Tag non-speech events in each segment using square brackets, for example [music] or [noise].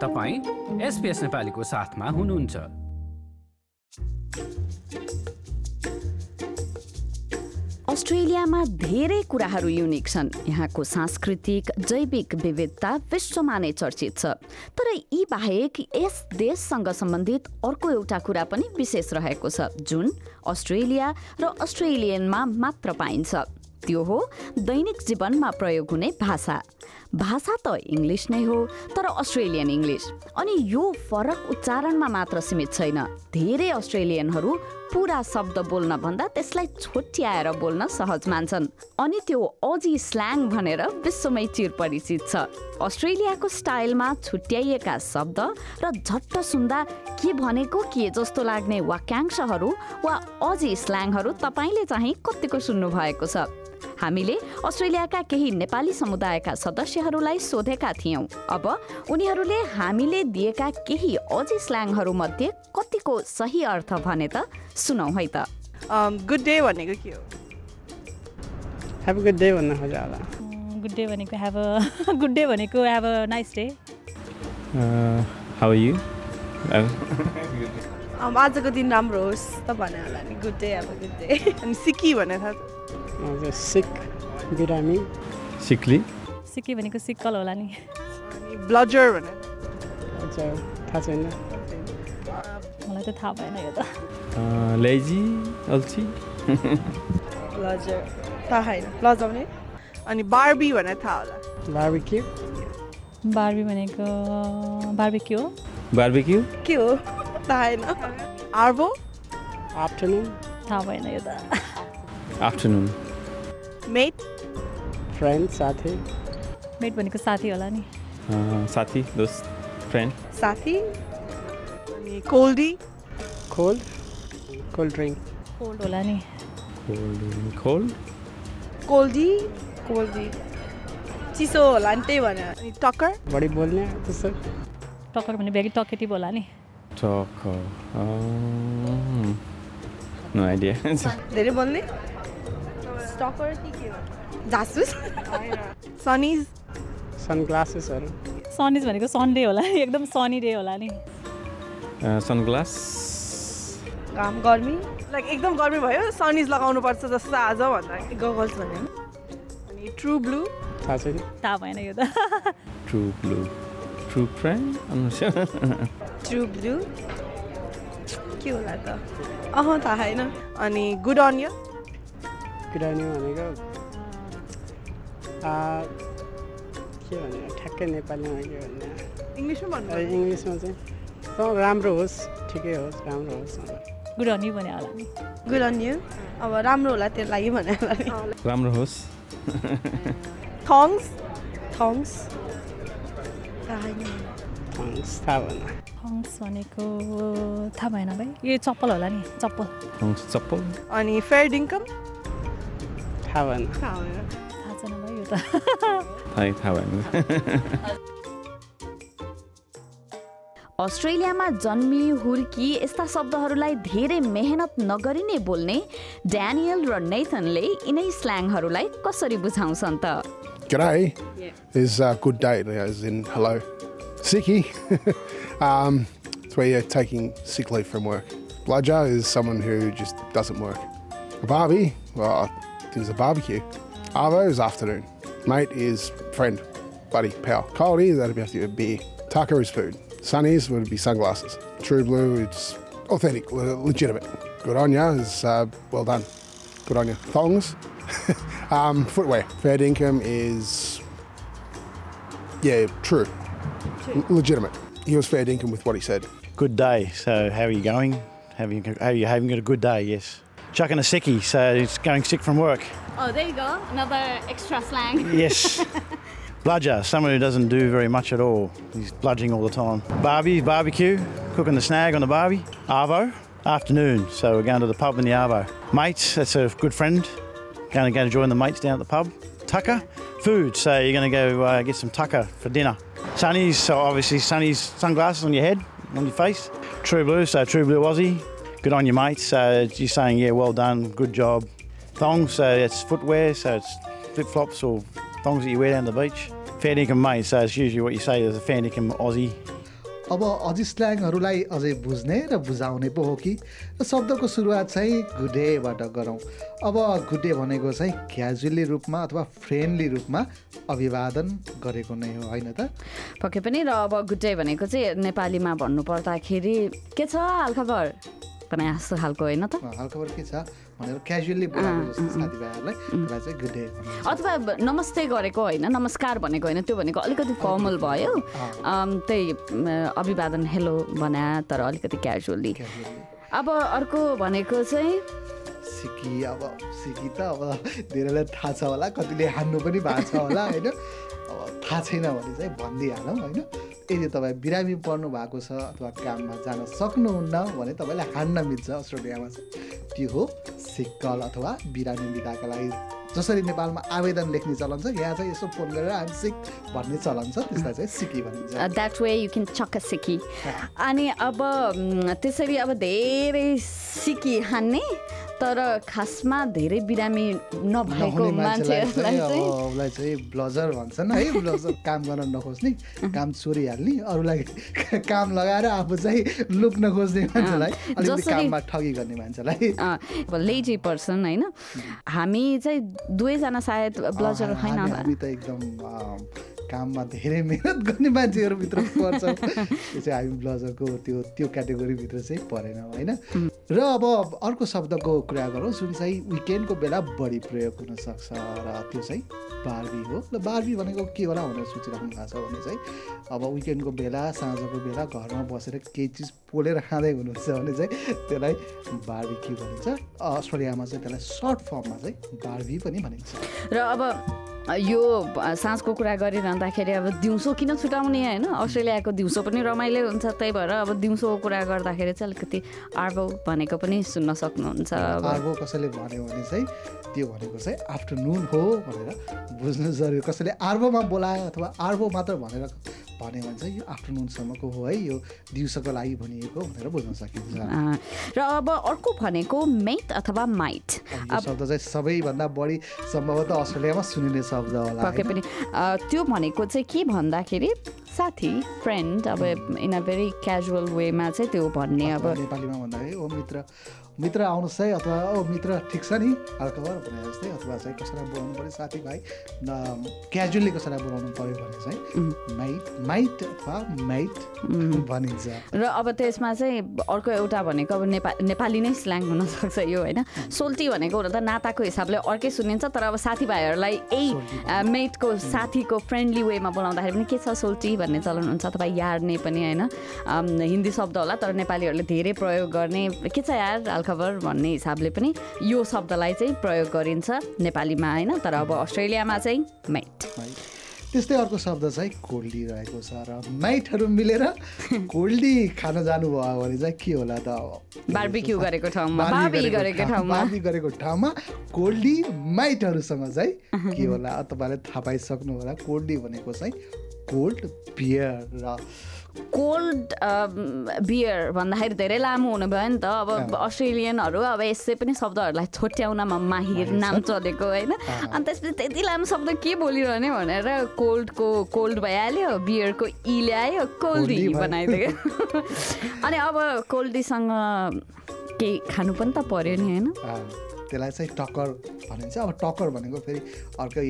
तपाईँ एसपिएस नेपालीको साथमा हुनुहुन्छ। अस्ट्रेलियामा धेरै कुराहरू युनिक छन्। यहाँको सांस्कृतिक जैविक विविधता विश्वमा नै चर्चित छ। तर यी बाहेक यस देशसँग सम्बन्धित अर्को एउटा कुरा पनि विशेष रहेको छ जुन अस्ट्रेलिया र अस्ट्रेलियनमा मात्र पाइन्छ। त्यो हो दैनिक जीवनमा प्रयोग हुने भाषा। भाषा त इङ्ग्लिस नै हो तर अस्ट्रेलियन इङ्ग्लिस। अनि यो फरक उच्चारणमा मात्र सीमित छैन। धेरै अस्ट्रेलियनहरू पुरा शब्द बोल्न भन्दा त्यसलाई छोट्याएर बोल्न सहज मान्छन्। अनि त्यो अजी स्ल्याङ भनेर विश्वमै चिर परिचित छ। अस्ट्रेलियाको स्टाइलमा छुट्याइएका शब्द र झट्ट सुन्दा के भनेको के जस्तो लाग्ने वाक्यांशहरू वा अजी स्ल्याङहरू तपाईँले चाहिँ कतिको सुन्नु भएको छ? हामीले अस्ट्रेलियाका केही नेपाली समुदायका सदस्यहरूलाई सोधेका थियौँ। अब उनीहरूले हामीले दिएका केही अझै स्ल्याङहरू मध्ये कतिको सही अर्थ भने त सुनौ है त। गुड डे भनेको के हो? हेभ गुड डे भन्न खोजा होला। गुड डे भनेको हेभ गुड डे भनेको have a nice day how you आजको दिन राम्रो होस् त भने होला नि। गुड डे अब गुड डे अनि सिक्की भने थाहा सिक बिरामी। सिक्ली। सिक्की भनेको सिक्कल होला नि। अनि ब्लजर भने? थाहा छैन। मलाई त थाहा भएन यो त। लेजी अल्छी। ब्लजर थाहा छैन। लजाउने? अनि बार्बी भने थाहा होला। बार्बिक्यू। बार्बी भनेको बार्बिक्यू हो। बार्बिक्यू? के हो? थाहा छैन। आर्बो? आफ्टरनुन। थाहा भएन यो त। आफ्टरनुन। मेट फ्रेन्ड साथी? मेट भनेको साथी होला नि। साथी दोस्त फ्रेन्ड साथी? अनि coldie? Cold cold drink cold होला नि। Cold cold coldie? कोल्डी। चिसो होला नि त्यही भने अनि टक्कर? बढी बोल्ने त्यस्तो टक्कर भने भेरी टकेटिभ होला नि। Talk no idea. धेरै बोल्ने? स्टकर कि के हो? जासुस? सनिज? सनग्लासेसहरू सनिज भनेको सन्डे होला नि एकदम सनी डे होला नि। सनग्लास। घाम गर्मी? लाइक एकदम गर्मी भयो सनिज लगाउनु पर्छ जस्तो आज भन्दा। गगल्स भन्यो अनि ट्रु ब्लू थाहा छैन। थाहा भएन यो त। True blue true friend true blue के होला त? अह थाहा छैन। अनि गुड अन यु किरानी भनेको आ, के भने ठ्याक्कै नेपालीमा के भन्ने इङ्ग्लिसमा इङ्ग्लिसमा चाहिँ त राम्रो होस् ठिकै होस् राम्रो होस् गुड हनी भने होला नि गुड अन यु अब राम्रो होला त्यो लागि भने होला नि राम्रो होस् थङ्स थङ्स थङ्स थाहा भएन हङ्स भनेको थाहा भएन भाइ यो चप्पल होला नि चप्पल हङ्स चप्पल अनि फेयर डिङ्कम थाहा भएन थाहा भएन थाहा छैन भाइ यो त थाहै थाहा भएन अस्ट्रेलियामा जन्मी हुर्की यस्ता शब्दहरूलाई धेरै मेहनत नगरी नै बोल्ने ड्यानियल र नेथनले यिनै स्ल्याङहरूलाई कसरी बुझाउँछन् त G'day is uh, good day, as in hello. Sicky, um, it's where you're taking sick leave from work. Bludger is someone who just doesn't work. A barbie, well, there's a barbecue. Arvo is afternoon. Mate is friend, buddy, pal. Cold is that'd be have to be a beer. Tucker is food. Sunnies would be sunglasses. True blue, it's authentic, le- legitimate. Good on ya is uh, well done. Good on ya. Thongs, [laughs] um, footwear. Fair income is, yeah, true. L- legitimate. He was fair income with what he said. Good day. So, how are you going? Having how are you having a good day? Yes. Chucking a sickie, so it's going sick from work. Oh, there you go. Another extra slang. Yes. [laughs] Bludger, someone who doesn't do very much at all. He's bludging all the time. Barbie, barbecue, cooking the snag on the barbie. Arvo, afternoon, so we're going to the pub in the Arvo. Mates, that's a good friend. Going to go to join the mates down at the pub. Tucker, food, so you're going to go uh, get some tucker for dinner. Sunnies, so obviously sunny's sunglasses on your head, on your face. True blue, so true blue Aussie. Good on you, mates. So you're saying, yeah, well done, good job. Thongs, so it's footwear, so it's flip flops or thongs that you wear down the beach. Fair dinkum mate, so it's usually what you say is a fair dinkum Aussie. अब अझै स्ल्याङहरूलाई अझै बुझ्ने र बुझाउने पो हो कि र शब्दको सुरुवात चाहिँ गुडेबाट गरौँ अब गुडे भनेको चाहिँ क्याजुअली रूपमा अथवा फ्रेन्डली रूपमा अभिवादन गरेको नै हो होइन त पक्कै पनि र अब गुड डे भनेको चाहिँ नेपालीमा भन्नु पर्दाखेरि के छ हालखबर भने जस्तो खालको होइन त? हालखबर के छ भनेर क्याजुअली बोलाएको जस्तो साथीभाइहरूलाई त्यसलाई चाहिँ गुड डे अथवा नमस्ते गरेको होइन नमस्कार भनेको होइन त्यो भनेको अलिकति फर्मल भयो। त्यही अभिवादन हेलो भने तर अलिकति क्याजुअली अब अर्को भनेको चाहिँ सिकी अब सिकी त अब धेरैलाई थाहा छ होला कतिले हान्नु पनि भएको छ होला होइन? अब थाहा छैन भने चाहिँ भनिदिइहालौँ होइन? यदि तपाईँ बिरामी पर्नु भएको छ अथवा काममा जान सक्नुहुन्न भने तपाईँलाई हान्न मिल्छ अस्ट्रेलियामा चाहिँ। त्यो हो सिक्कल अथवा बिरामी बिदाका लागि। जसरी नेपालमा आवेदन लेख्ने चलन छ यहाँ चाहिँ यसो फोन गरेर हामी सिक भन्ने चलन छ त्यसलाई चाहिँ सिकी भनिन्छ। That way you can chuck sickie अनि अब म, त्यसरी अब धेरै सिकी हान्ने तर खासमा धेरै बिरामी नभएको मान्छेहरूलाई चाहिँ ब्लजर भन्छन् है। [laughs] ब्लजर काम गर्न नखोज्ने काम चोरिहाल्ने अरूलाई [laughs] काम लगाएर आफू चाहिँ लुक्न खोज्ने मान्छेलाई काममा ठगी गर्ने मान्छेलाई। लेजी पर्सन होइन। हामी चाहिँ दुवैजना सायद ब्लजर होइन त एकदम काममा धेरै मेहनत गर्ने मान्छेहरूभित्र पर्छ। त्यो चाहिँ हामी ब्लजरको त्यो त्यो क्याटेगोरीभित्र चाहिँ परेनौँ होइन? र अब अर्को शब्दको कुरा गरौँ। जुन चाहिँ विकेन्डको बेला बढी प्रयोग हुनसक्छ र त्यो चाहिँ बार्बी हो। र बार्बी भनेको के होला भनेर सोचिराख्नु भएको छ भने चाहिँ अब विकेन्डको बेला साँझको बेला घरमा बसेर केही चिज पोलेर खाँदै हुनुहुन्छ भने चाहिँ त्यसलाई बार्बी के भनिन्छ? अस्ट्रेलियामा चाहिँ त्यसलाई सर्ट फर्ममा चाहिँ बार्बी पनि भनिन्छ। र अब यो साँझको कुरा गरिरहँदाखेरि अब दिउँसो किन छुट्याउने होइन? अस्ट्रेलियाको दिउँसो पनि रमाइलो हुन्छ त्यही भएर अब दिउँसोको कुरा गर्दाखेरि चाहिँ अलिकति आर्बो भनेको पनि सुन्न सक्नुहुन्छ आर्बो कसैले भन्यो भने चाहिँ त्यो भनेको चाहिँ आफ्टरनुन हो भनेर बुझ्नु जरुरी कसैले आर्बोमा बोलायो अथवा आर्बो मात्र भनेर भन्यो भने चाहिँ यो आफ्टरनुनसम्मको हो है यो दिउँसोको लागि भनिएको भनेर बुझ्न सकिन्छ। र अब अर्को भनेको मेट अथवा माइट। शब्द चाहिँ सबैभन्दा बढी सम्भवतः अस्ट्रेलियामा सुनिने शब्द होला पक्कै? पनि। त्यो भनेको चाहिँ के भन्दाखेरि साथी फ्रेन्ड अब इन अ भेरी क्याजुअल वेमा चाहिँ त्यो भन्ने अब नेपालीमा भन्दाखेरि ओ मित्र मित्र आउनुहोस् है अथवा ओ मित्र ठिक छ नि? हालखबर भने जस्तै अथवा चाहिँ कसैलाई बोलाउनु पऱ्यो साथीभाइ क्याजुअली कसैलाई बोलाउनु पऱ्यो भने चाहिँ माइट माइट अथवा माइट भनिन्छ। र अब त्यसमा चाहिँ अर्को एउटा भनेको अब नेपा नेपाली नै स्ल्याङ हुनसक्छ यो होइन? सोल्टी भनेको हुन त नाताको हिसाबले अर्कै सुनिन्छ तर अब साथीभाइहरूलाई यही मेटको साथीको फ्रेन्डली वेमा बोलाउँदाखेरि पनि के छ सोल्टी भन्ने चलन हुन्छ अथवा यार्ने पनि होइन। हिन्दी शब्द होला तर नेपालीहरूले धेरै प्रयोग गर्ने। के छ यार हालखबर भन्ने हिसाबले पनि यो शब्दलाई चाहिँ प्रयोग गरिन्छ नेपालीमा होइन तर अब अस्ट्रेलियामा चाहिँ मेट त्यस्तै अर्को शब्द चाहिँ कोल्डी रहेको छ र माइटहरू मिलेर कोल्डी खान जानुभयो भने चाहिँ के होला त बार्बिक्यू गरेको ठाउँमा गरेको ठाउँमा गरेको ठाउँमा कोल्डी माइटहरूसँग चाहिँ के [laughs] होला तपाईँले थाहा पाइसक्नु होला। कोल्डी भनेको चाहिँ कोल्ड बियर र। कोल्ड बियर भन्दाखेरि धेरै लामो हुनु भयो नि त। अब अस्ट्रेलियनहरू अब यसै पनि शब्दहरूलाई छोट्याउनमा माहिर नाम चलेको होइन। अनि त्यसपछि त्यति लामो शब्द के बोलिरहने भनेर कोल्डको कोल्ड भइहाल्यो बियरको इ ल्यायो कोल्डी। बनाइदियो। [laughs] अनि अब कोल्डीसँग केही खानु पनि त पर्यो नि होइन? त्यसलाई चाहिँ टक्कर भनिन्छ। अब टक्कर भनेको फेरि अर्कै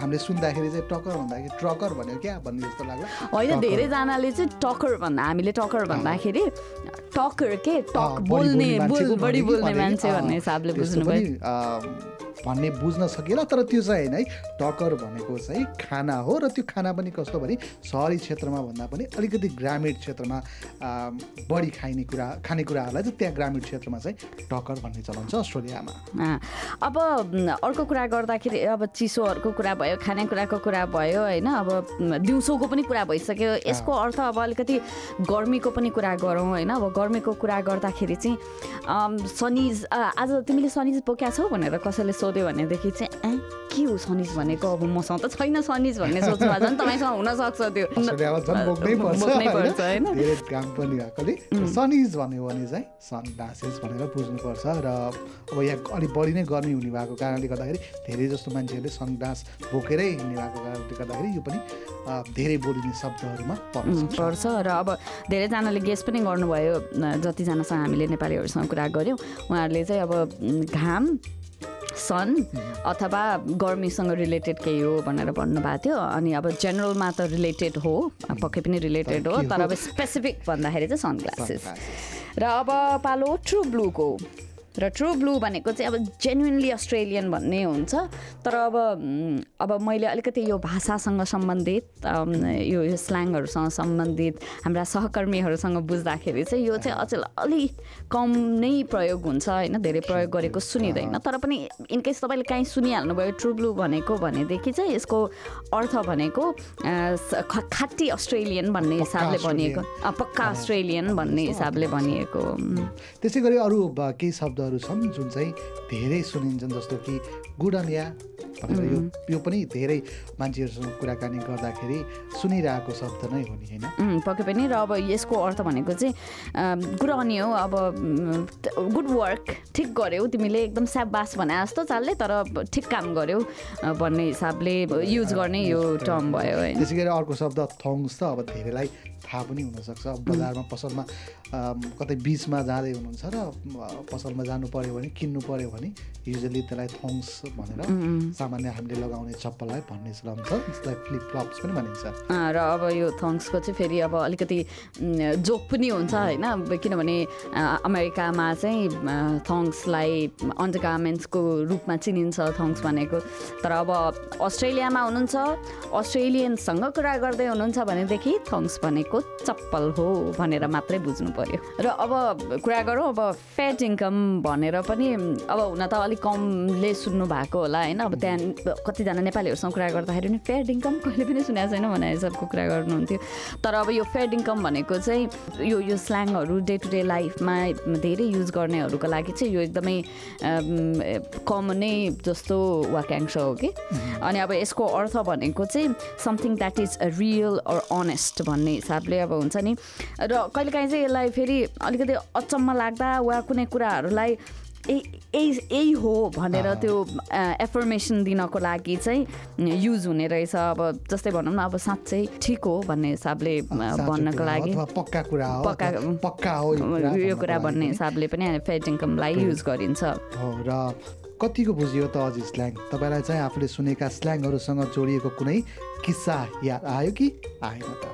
हामीले सुन्दाखेरि चाहिँ टक्कर भन्दाखेरि ट्रकर भन्यो क्या भन्ने जस्तो लाग्ला। होइन टक्कर। धेरैजनाले चाहिँ टकर भन्दा हामीले टकर भन्दाखेरि टकर के? टक बोल्ने बढी बोल्ने भनेको, मान्छे भन्ने हिसाबले अँ, भन्ने बुझ्न सकिएला तर त्यो चाहिँ होइन है टकर भनेको चाहिँ खाना हो र त्यो खाना पनि कस्तो भने सहरी क्षेत्रमा भन्दा पनि अलिकति ग्रामीण क्षेत्रमा बढी खाइने कुरा खानेकुराहरूलाई चाहिँ त्यहाँ ग्रामीण क्षेत्रमा चाहिँ टकर भन्ने चलन छ अस्ट्रेलियामा। अब अर्को कुरा गर्दाखेरि अब चिसोहरूको कुरा भयो खानेकुराको कुरा भयो होइन अब दिउँसोको पनि कुरा भइसक्यो। यसको अर्थ अब अलिकति गर्मीको पनि कुरा गरौँ होइन अब गर्मीको कुरा गर्दाखेरि चाहिँ सनिज आज तिमीले सनिज बोक्या छौ भनेर कसैले सोध्यो भनेदेखि चाहिँ ए के हो सनिज भनेको? अब मसँग त छैन सनिज भन्ने सोच्नु भएको छ नि तपाईँसँग हुनसक्छ त्यो [laughs] झन् काम पनि भएकोले सनिज भन्यो भने चाहिँ सन ग्लासेस भनेर बुझ्नुपर्छ। र अब यहाँ अलिक बढी नै गर्मी हुने भएको कारणले गर्दाखेरि धेरै जस्तो मान्छेहरूले सनग्लास बोकेरै हिँड्ने भएको कारणले गर्दाखेरि यो पनि धेरै बोलिने शब्दहरूमा पर्छ। र अब धेरैजनाले गेस पनि गर्नुभयो। जतिजनासँग हामीले नेपालीहरूसँग कुरा गऱ्यौँ उहाँहरूले चाहिँ अब घाम सन अथवा गर्मीसँग रिलेटेड केही हो भनेर भन्नुभएको थियो अनि अब जेनरलमा त रिलेटेड हो पक्कै पनि रिलेटेड हो तर? अब स्पेसिफिक भन्दाखेरि चाहिँ सनग्लासेस। र अब पालो ट्रु ब्लूको र ट्रु ब्लू भनेको चाहिँ अब जेन्युनली अस्ट्रेलियन भन्ने हुन्छ। तर अब अब मैले अलिकति यो भाषासँग सम्बन्धित यो स्ल्याङहरूसँग सम्बन्धित हाम्रा सहकर्मीहरूसँग बुझ्दाखेरि चाहिँ यो चाहिँ अचेल अलि कम नै प्रयोग हुन्छ होइन? धेरै प्रयोग गरेको सुनिँदैन। तर पनि इनकेस तपाईँले काहीँ सुनिहाल्नुभयो ट्रु ब्लू भनेको भनेदेखि चाहिँ यसको अर्थ भनेको खाटी अस्ट्रेलियन भन्ने हिसाबले भनिएको पक्का अस्ट्रेलियन भन्ने हिसाबले भनिएको. त्यसै गरी अरू केही शब्दहरू छन् जुन चाहिँ धेरै सुनिन्छन् जस्तो कि गुडनिया भनेर यो यो पनि धेरै मान्छेहरूसँग कुराकानी गर्दाखेरि सुनिरहेको शब्द नै हो नि होइन? पक्कै पनि। र अब यसको अर्थ भनेको चाहिँ गुड अन यु अब गुड वर्क ठिक गऱ्यौ तिमीले एकदम स्याबास भने जस्तो चालले तर ठिक काम गऱ्यौ भन्ने हिसाबले युज गर्ने यो टर्म भयो होइन। त्यसै गरी अर्को शब्द थोङ्स त अब धेरैलाई थाहा पनि हुनसक्छ। अब बजारमा पसलमा कतै बिचमा जाँदै हुनुहुन्छ र पसलमा जानु पऱ्यो भने किन्नु पऱ्यो भने युजली त्यसलाई थोङ्स भनेर सामान्य हामीले लगाउने चप्पललाई भन्ने चलन छ त्यसलाई फ्लिप फ्लप्स पनि भनिन्छ। र अब यो थङ्सको चाहिँ फेरि अब अलिकति जोक पनि हुन्छ होइन। किनभने अमेरिकामा चाहिँ थङ्सलाई अन्डर गार्मेन्ट्सको रूपमा चिनिन्छ थङ्स भनेको। तर अब अस्ट्रेलियामा हुनुहुन्छ अस्ट्रेलियनसँग कुरा गर्दै हुनुहुन्छ भनेदेखि थङ्स भनेको चप्पल हो भनेर मात्रै बुझ्नु पर्यो र अब कुरा गरौँ अब फेट इन्कम भनेर पनि अब हुन त अलिक कमले सुन्नु भएको होला होइन। अब त्यहाँ कतिजना नेपालीहरूसँग कुरा गर्दाखेरि पनि फेड इन्कम कहिले पनि सुनेको छैन भने हिसाबको कुरा गर्नुहुन्थ्यो। तर अब यो फेड इन्कम भनेको चाहिँ यो यो स्ल्याङहरू डे टु डे लाइफमा धेरै युज गर्नेहरूको लागि चाहिँ यो एकदमै कमनै जस्तो वाक्यांश हो कि। अनि अब यसको अर्थ भनेको चाहिँ something that is real or honest भन्ने हिसाबले अब हुन्छ नि। र कहिलेकाहीँ चाहिँ यसलाई फेरि अलिकति अचम्म लाग्दा वा कुनै कुराहरूलाई यही यही यही हो भनेर त्यो एफर्मेसन दिनको लागि चाहिँ युज हुने रहेछ। अब जस्तै भनौँ न अब साँच्चै ठिक हो भन्ने हिसाबले भन्नको लागि। पक्का कुरा हो पक्का हो यो कुरा भन्ने हिसाबले पनि फेड इन्कमलाई युज गरिन्छ। र कतिको बुझियो त अझ स्ल्याङ तपाईँलाई चाहिँ आफूले सुनेका स्ल्याङहरूसँग जोडिएको कुनै किस्सा याद आयो कि आएन त?